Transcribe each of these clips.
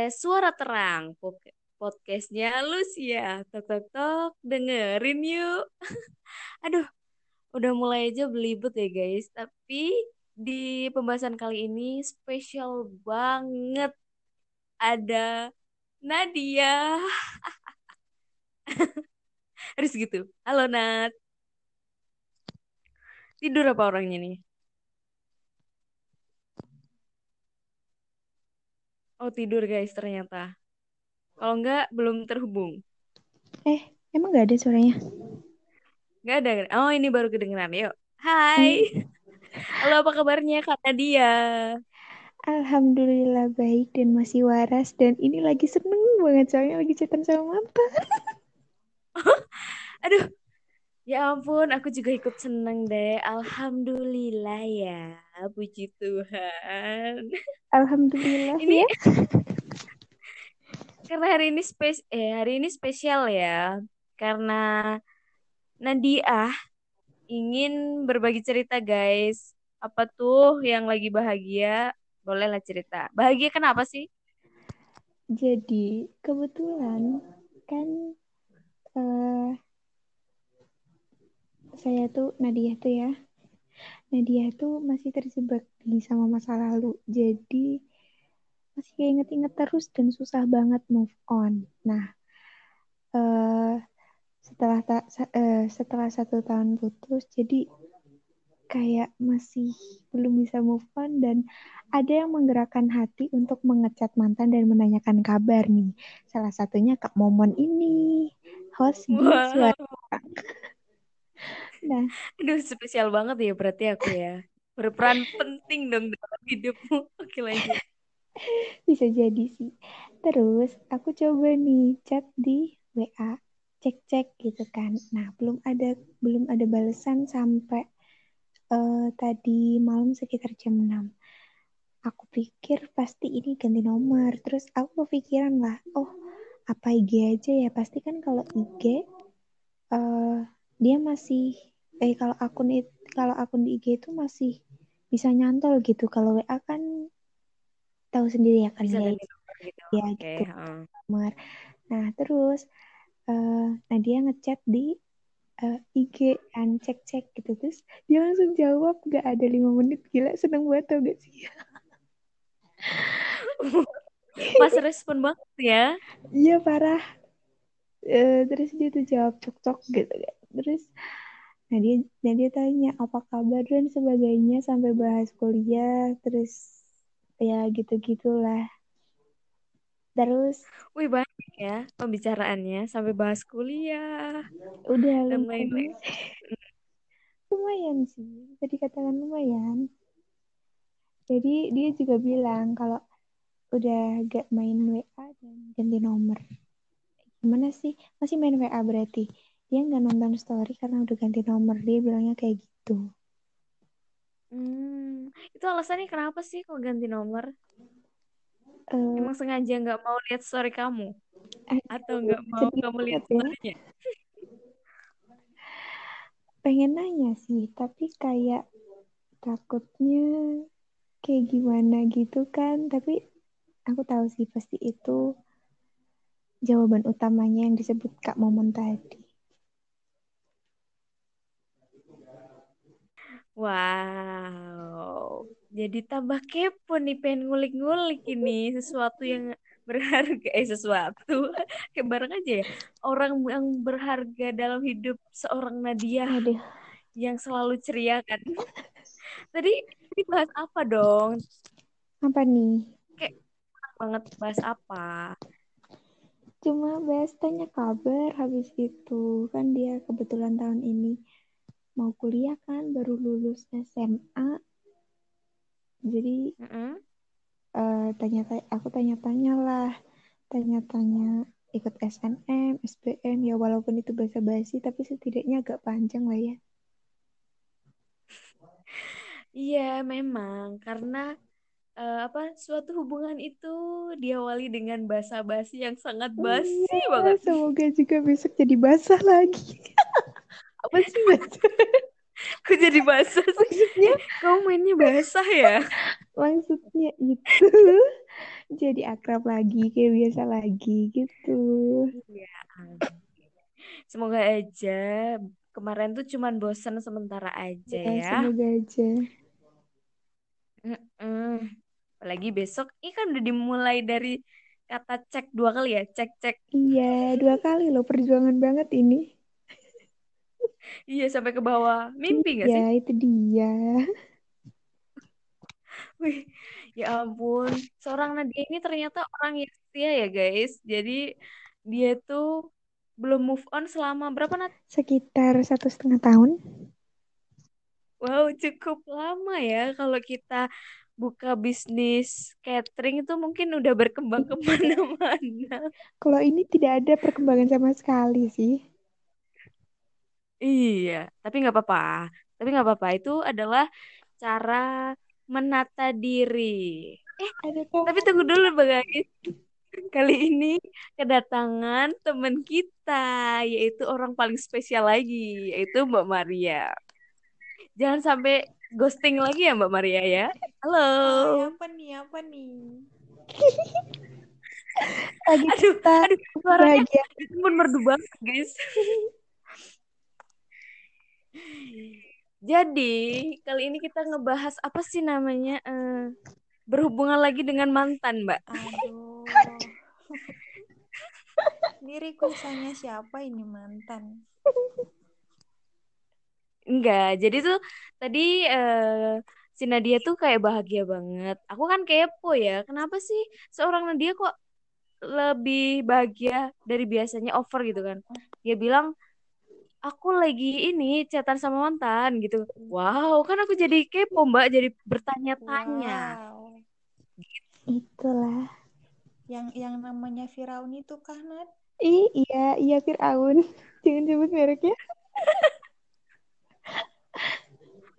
podcast Suara Terang. Podcastnya Lucia. Tok tok tok, dengerin yuk. Aduh, udah mulai aja belibet ya guys. Tapi di pembahasan kali ini spesial banget. Ada Nadia. Harus gitu. Halo Nat. Tidur apa orangnya nih? Oh tidur guys ternyata. Kalau enggak belum terhubung. Eh, emang gak ada suaranya? Enggak ada. Oh ini baru kedengeran. Yuk. Hai. Halo apa kabarnya Kak Nadia? Alhamdulillah baik dan masih waras dan ini lagi seneng banget soalnya lagi chatan sama mantan. Aduh. Ya ampun, aku juga ikut seneng deh. Alhamdulillah ya. Puji Tuhan. Alhamdulillah Ini ya. karena hari ini spes eh hari ini spesial ya. Karena Nadia ingin berbagi cerita guys. Apa tuh yang lagi bahagia? Bolehlah cerita. Bahagia kenapa sih? Jadi kebetulan kan eh saya tuh Nadia tuh ya. Nadia tuh masih terjebak di sama masa lalu. Jadi masih kayak inget-inget terus dan susah banget move on. Nah, eh setelah ta- eh, setelah satu tahun putus, jadi kayak masih belum bisa move on dan ada yang menggerakkan hati untuk mengecat mantan dan menanyakan kabar nih. Salah satunya Kak Momon ini, host di Wow. Suara. Nah, Aduh, spesial banget ya berarti aku ya. Berperan penting dong dalam hidupmu. Oke lanjut. bisa jadi sih. Terus aku coba nih chat di WA, cek-cek gitu kan. Nah, belum ada belum ada balasan sampai eh, tadi malam sekitar jam 6. Aku pikir pasti ini ganti nomor. Terus aku kepikiran lah, oh apa IG aja ya? Pasti kan kalau IG eh, dia masih eh kalau akun it- kalau akun di IG itu masih bisa nyantol gitu. Kalau WA kan tahu sendiri ya kan Bisa nomor gitu. Ya Oke, gitu. Nah, terus eh nah dia ngechat di eh, IG kan cek-cek gitu terus dia langsung jawab gak ada lima menit gila seneng banget tau gak sih Pas respon banget ya. iya parah Eh, terus dia tuh jawab cok-cok gitu kan terus nah dia nah dia tanya apa kabar dan sebagainya sampai bahas kuliah terus ya gitu-gitulah. Terus Wih banyak ya pembicaraannya sampai bahas kuliah udah dan lumayan. lain-lain. lumayan sih bisa dikatakan lumayan. Jadi dia juga bilang kalau udah gak main WA dan ganti nomor. Gimana sih? Masih main WA berarti dia nggak nonton story karena udah ganti nomor. Dia bilangnya kayak gitu. Hmm, itu alasannya kenapa sih kok ganti nomor? Eh, Emang sengaja nggak mau lihat story kamu? Atau aduh, nggak mau kamu lihat ya. storynya? pengen nanya sih tapi kayak takutnya kayak gimana gitu kan. Tapi aku tahu sih pasti itu jawaban utamanya yang disebut Kak Momon tadi Wow, jadi tambah kepo nih pengen ngulik-ngulik ini sesuatu yang berharga eh sesuatu kayak barang aja ya orang yang berharga dalam hidup seorang Nadia aduh yang selalu ceria kan. Tadi tadi bahas apa dong? apa nih Kayak banget bahas apa? cuma bahas tanya kabar habis itu kan dia kebetulan tahun ini mau kuliah kan baru lulus SMA jadi Mm-mm. eh, tanya aku tanya-tanya lah. Tanya-tanya ikut SNM SBM ya walaupun itu basa-basi tapi setidaknya agak panjang lah ya. Iya, memang. Karena eh, apa suatu hubungan itu diawali dengan basa-basi yang sangat basi Iya, banget. semoga juga besok jadi basah lagi apa sih basah Kok jadi basah sih? maksudnya Kamu mainnya basah ya? maksudnya itu jadi akrab lagi kayak biasa lagi gitu Iya. Semoga aja kemarin tuh cuman bosan sementara aja ya ya. semoga aja Mm-mm. Apalagi besok, ini kan udah dimulai dari kata cek dua kali ya, cek cek. iya dua kali loh perjuangan banget ini Iya sampai ke bawah. Mimpi gak iya sih? itu dia Wih, ya ampun. Seorang Nadia ini ternyata orang yang setia ya guys. Jadi dia tuh belum move on selama berapa Nat? sekitar satu setengah tahun Wow, cukup lama ya. Kalau kita buka bisnis catering itu mungkin udah berkembang ke mana-mana. kalau ini tidak ada perkembangan sama sekali sih Iya, tapi nggak apa-apa. Tapi nggak apa-apa. Itu adalah cara menata diri. Eh, ada tapi tunggu dulu, Bang guys. Kali ini kedatangan teman kita, yaitu orang paling spesial lagi, yaitu Mbak Maria. Jangan sampai ghosting lagi ya, Mbak Maria ya. Halo. Hai, apa nih? Apa nih? lagi Aduh, kita aduh, suaranya bahagia itu pun merdu banget, guys. Jadi, kali ini kita ngebahas apa sih namanya? eh, berhubungan lagi dengan mantan, Mbak. Aduh. Ini requestannya siapa ini mantan? Enggak, jadi tuh tadi eh, si Nadia tuh kayak bahagia banget. Aku kan kepo ya, kenapa sih seorang Nadia kok lebih bahagia dari biasanya over gitu kan? Dia bilang, aku lagi ini chatan sama mantan gitu. Wow, kan aku jadi kepo Mbak, jadi bertanya-tanya. Wow. itulah Yang yang namanya Firaun itu kah, Nat? Ih, iya, iya Fir'aun. Jangan sebut mereknya.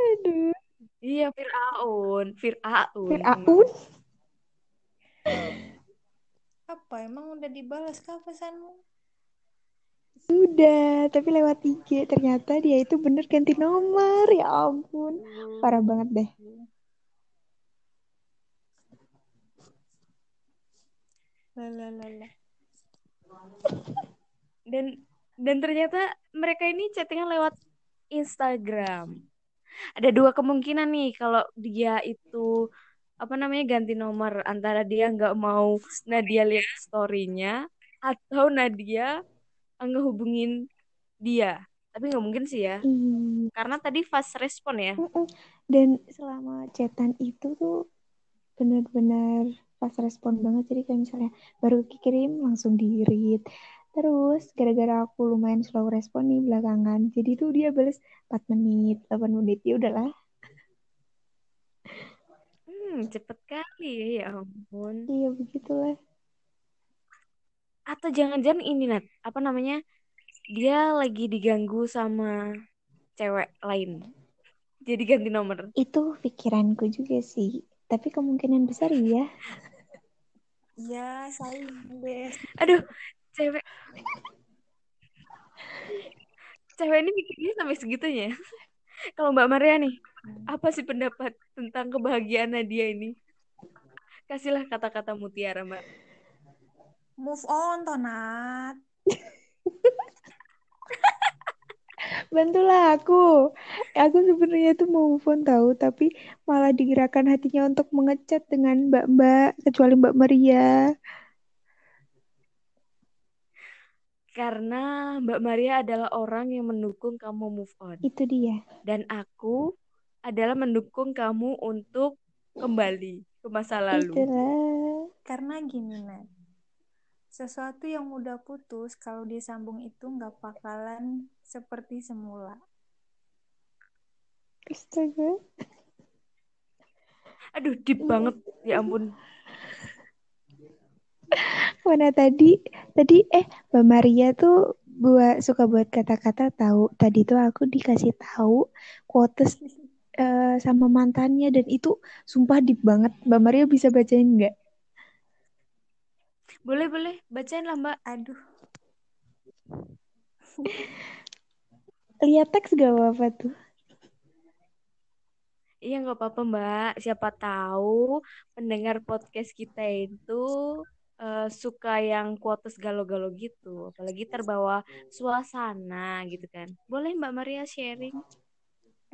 Aduh, Iya, Fir'aun, Fir'aun. Fir'aun. Apa? Emang udah dibalas kah pesanmu? Sudah, tapi lewat IG. Ternyata dia itu bener ganti nomor. Ya ampun. Parah banget deh. Lalalala. Dan dan ternyata mereka ini chattingan lewat Instagram. Ada dua kemungkinan nih kalau dia itu apa namanya ganti nomor antara dia nggak mau Nadia lihat story-nya atau Nadia ngehubungin dia. Tapi nggak mungkin sih ya, Ih, karena tadi fast respon ya. Dan selama chatan itu tuh benar-benar pas respon banget. Jadi kayak misalnya baru kirim langsung di read. Terus gara-gara aku lumayan slow respon nih belakangan. Jadi tuh dia balas 4 menit, 8 menit. Ya udahlah. Hmm, cepet kali ya, ya ampun. Iya begitulah. Atau jangan-jangan ini Nat, apa namanya? Dia lagi diganggu sama cewek lain. Jadi ganti nomor. Itu pikiranku juga sih. Tapi kemungkinan besar iya. Ya, saling guys. Aduh, cewek cewek ini mikirnya sampai segitunya. ya. Kalau Mbak Maria nih, apa sih pendapat tentang kebahagiaan Nadia ini? Kasihlah kata-kata mutiara, Mbak. Move on, Tonat. Bantulah aku. Aku sebenarnya tuh mau move on tahu, tapi malah digerakkan hatinya untuk mengechat dengan mbak-mbak, kecuali Mbak Maria. Karena Mbak Maria adalah orang yang mendukung kamu move on. Itu dia. Dan aku adalah mendukung kamu untuk kembali ke masa lalu. Itulah. Karena gini, Nat. Sesuatu yang udah putus, kalau disambung itu nggak bakalan seperti semula. Astaga. Aduh, deep banget. Ya ampun. Mana tadi? Tadi eh Mbak Maria tuh buat suka buat kata-kata tahu. Tadi tuh aku dikasih tahu quotes eh, sama mantannya dan itu sumpah deep banget. Mbak Maria bisa bacain nggak? Boleh, boleh. Bacain lah, Mbak. Aduh, Lihat teks gak apa-apa tuh. Iya nggak apa-apa Mbak. Siapa tahu pendengar podcast kita itu eh, suka yang quotes galo-galo gitu. Apalagi terbawa suasana gitu kan. Boleh Mbak Maria sharing?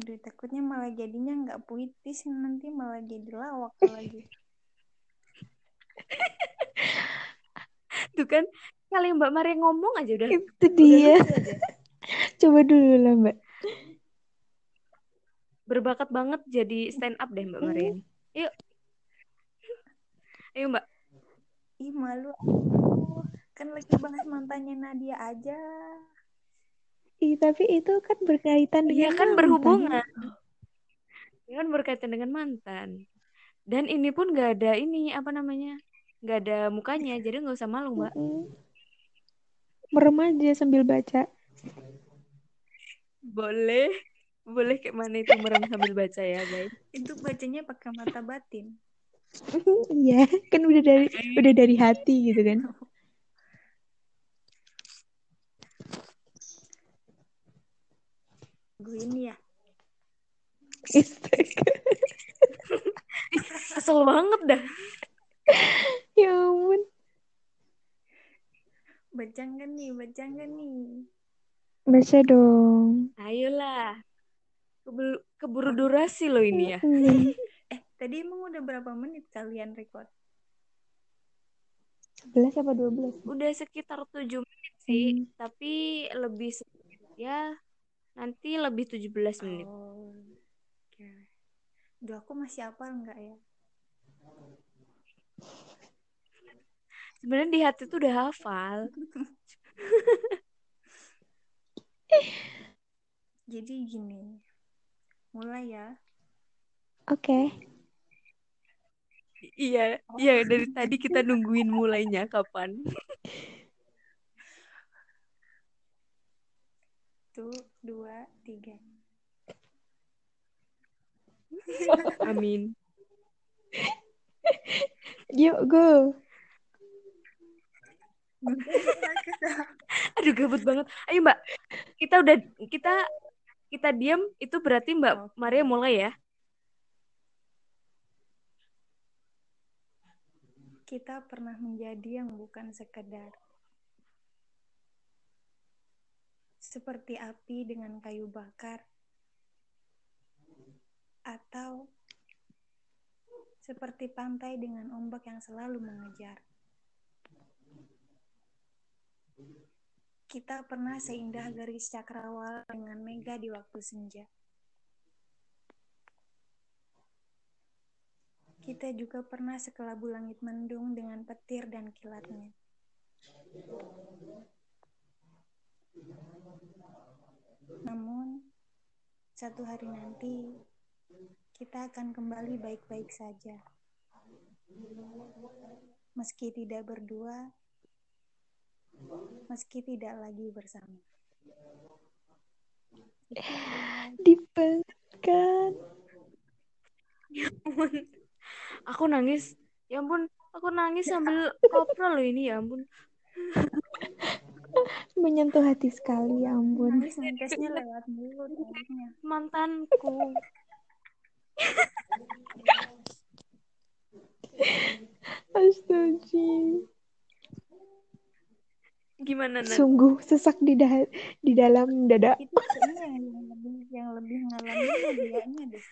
Aduh, takutnya malah jadinya nggak puitis, nanti malah jadi lawak lagi. Tuh kan kali Mbak Maria ngomong aja udah Itu udah dia. Coba dulu lah, Mbak. Berbakat banget jadi stand up deh Mbak Maria ini. Yuk. Ayo Mbak. Ih, malu. Kan lagi bahas mantannya Nadia aja. Ih, tapi itu kan berkaitan Iya dengan kan mantan. berhubungan. Iya kan berkaitan dengan mantan. Dan ini pun gak ada ini apa namanya? Gak ada mukanya, jadi nggak usah malu mbak. Merem aja sambil baca. Boleh, boleh kayak mana itu merem sambil baca ya guys. Itu bacanya pakai mata batin. Iya, kan udah dari udah dari hati gitu kan. Gue ini ya. Astaga. Kesel banget dah. Ya ampun. Baca nggak nih, baca nggak nih? Baca dong. Ayolah. Keburu, keburu durasi loh ini ya. Eh, tadi emang udah berapa menit kalian record? 11 apa 12? Udah sekitar 7 menit sih, Hmm. tapi lebih sedikit ya. Nanti lebih 17 menit. Oh, oke. Duh, aku masih hafal nggak ya? Sebenarnya di hati tuh udah hafal. Jadi gini, mulai ya. Oke. Iya, iya dari tadi kita nungguin mulainya kapan. Satu, dua, tiga. Amin. Yuk, go. Aduh gabut banget. Ayo Mbak, kita udah kita kita diam itu berarti Mbak. Maria mulai ya. Kita pernah menjadi yang bukan sekedar seperti api dengan kayu bakar atau seperti pantai dengan ombak yang selalu mengejar. Kita pernah seindah garis cakrawala dengan mega di waktu senja. Kita juga pernah sekelabu langit mendung dengan petir dan kilatnya. Namun, satu hari nanti kita akan kembali baik-baik saja. Meski tidak berdua, meski tidak lagi bersama. Dipengkan. Aku nangis. Ya ampun, aku nangis sambil kopral loh ini ya ampun. Menyentuh hati sekali, ya ampun. Nangis lewat mulut. Mantanku. Astaga. Gimana Nat? Sungguh sesak di da- di dalam dada. Itu yang lebih yang lebih ngalamin dianya deh.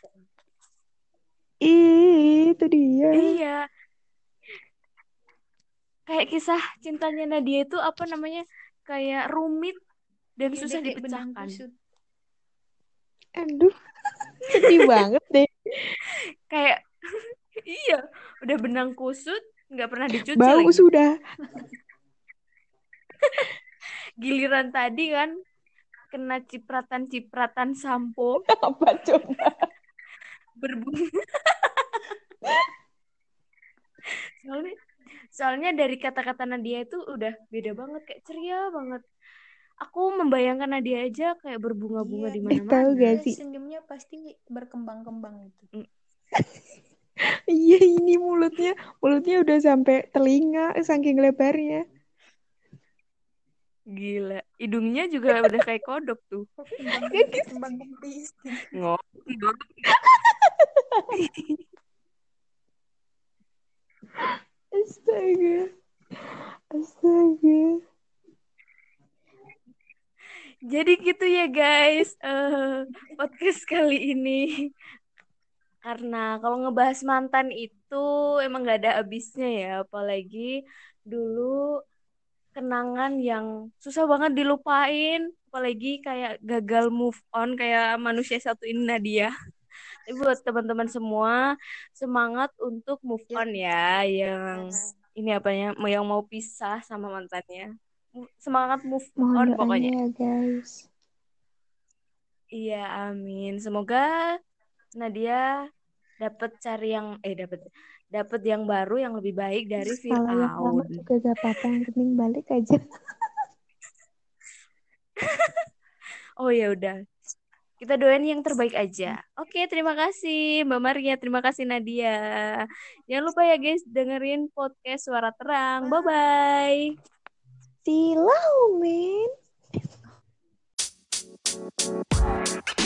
Ih, itu dia. Iya. Kayak kisah cintanya Nadia itu apa namanya? Kayak rumit dan Iya, susah dipecahkan. kusut. Aduh, sedih banget deh. Kayak iya, udah benang kusut, nggak pernah dicuci Bau lagi. sudah. Giliran tadi kan kena cipratan-cipratan sampo Apa coba? berbunga. Soalnya soalnya dari kata-kata Nadia itu udah beda banget kayak ceria banget. Aku membayangkan Nadia aja kayak berbunga-bunga Iya, di Eh, tahu mana-mana. gak Dia sih? senyumnya pasti berkembang-kembang itu. Iya, ini mulutnya, mulutnya udah sampai telinga, saking lebarnya. Gila, hidungnya juga udah kayak kodok tuh. Kembang kempis. Astaga. Astaga. Jadi gitu ya guys, uh, podcast kali ini. Karena kalau ngebahas mantan itu emang gak ada habisnya ya, apalagi dulu kenangan yang susah banget dilupain, apalagi kayak gagal move on kayak manusia satu ini Nadia. Tapi buat teman-teman semua semangat untuk move on ya, yang ini apanya, yang mau pisah sama mantannya semangat move Mohon on pokoknya. ya guys. Iya, amin. Semoga Nadia dapat cari yang eh dapat dapat yang baru yang lebih baik dari Firaun. juga gak apa-apa yang penting balik aja. oh ya udah. Kita doain yang terbaik aja. Oke, okay, terima kasih Mbak Maria, terima kasih Nadia. Jangan lupa ya guys dengerin podcast Suara Terang. Bye bye. See you.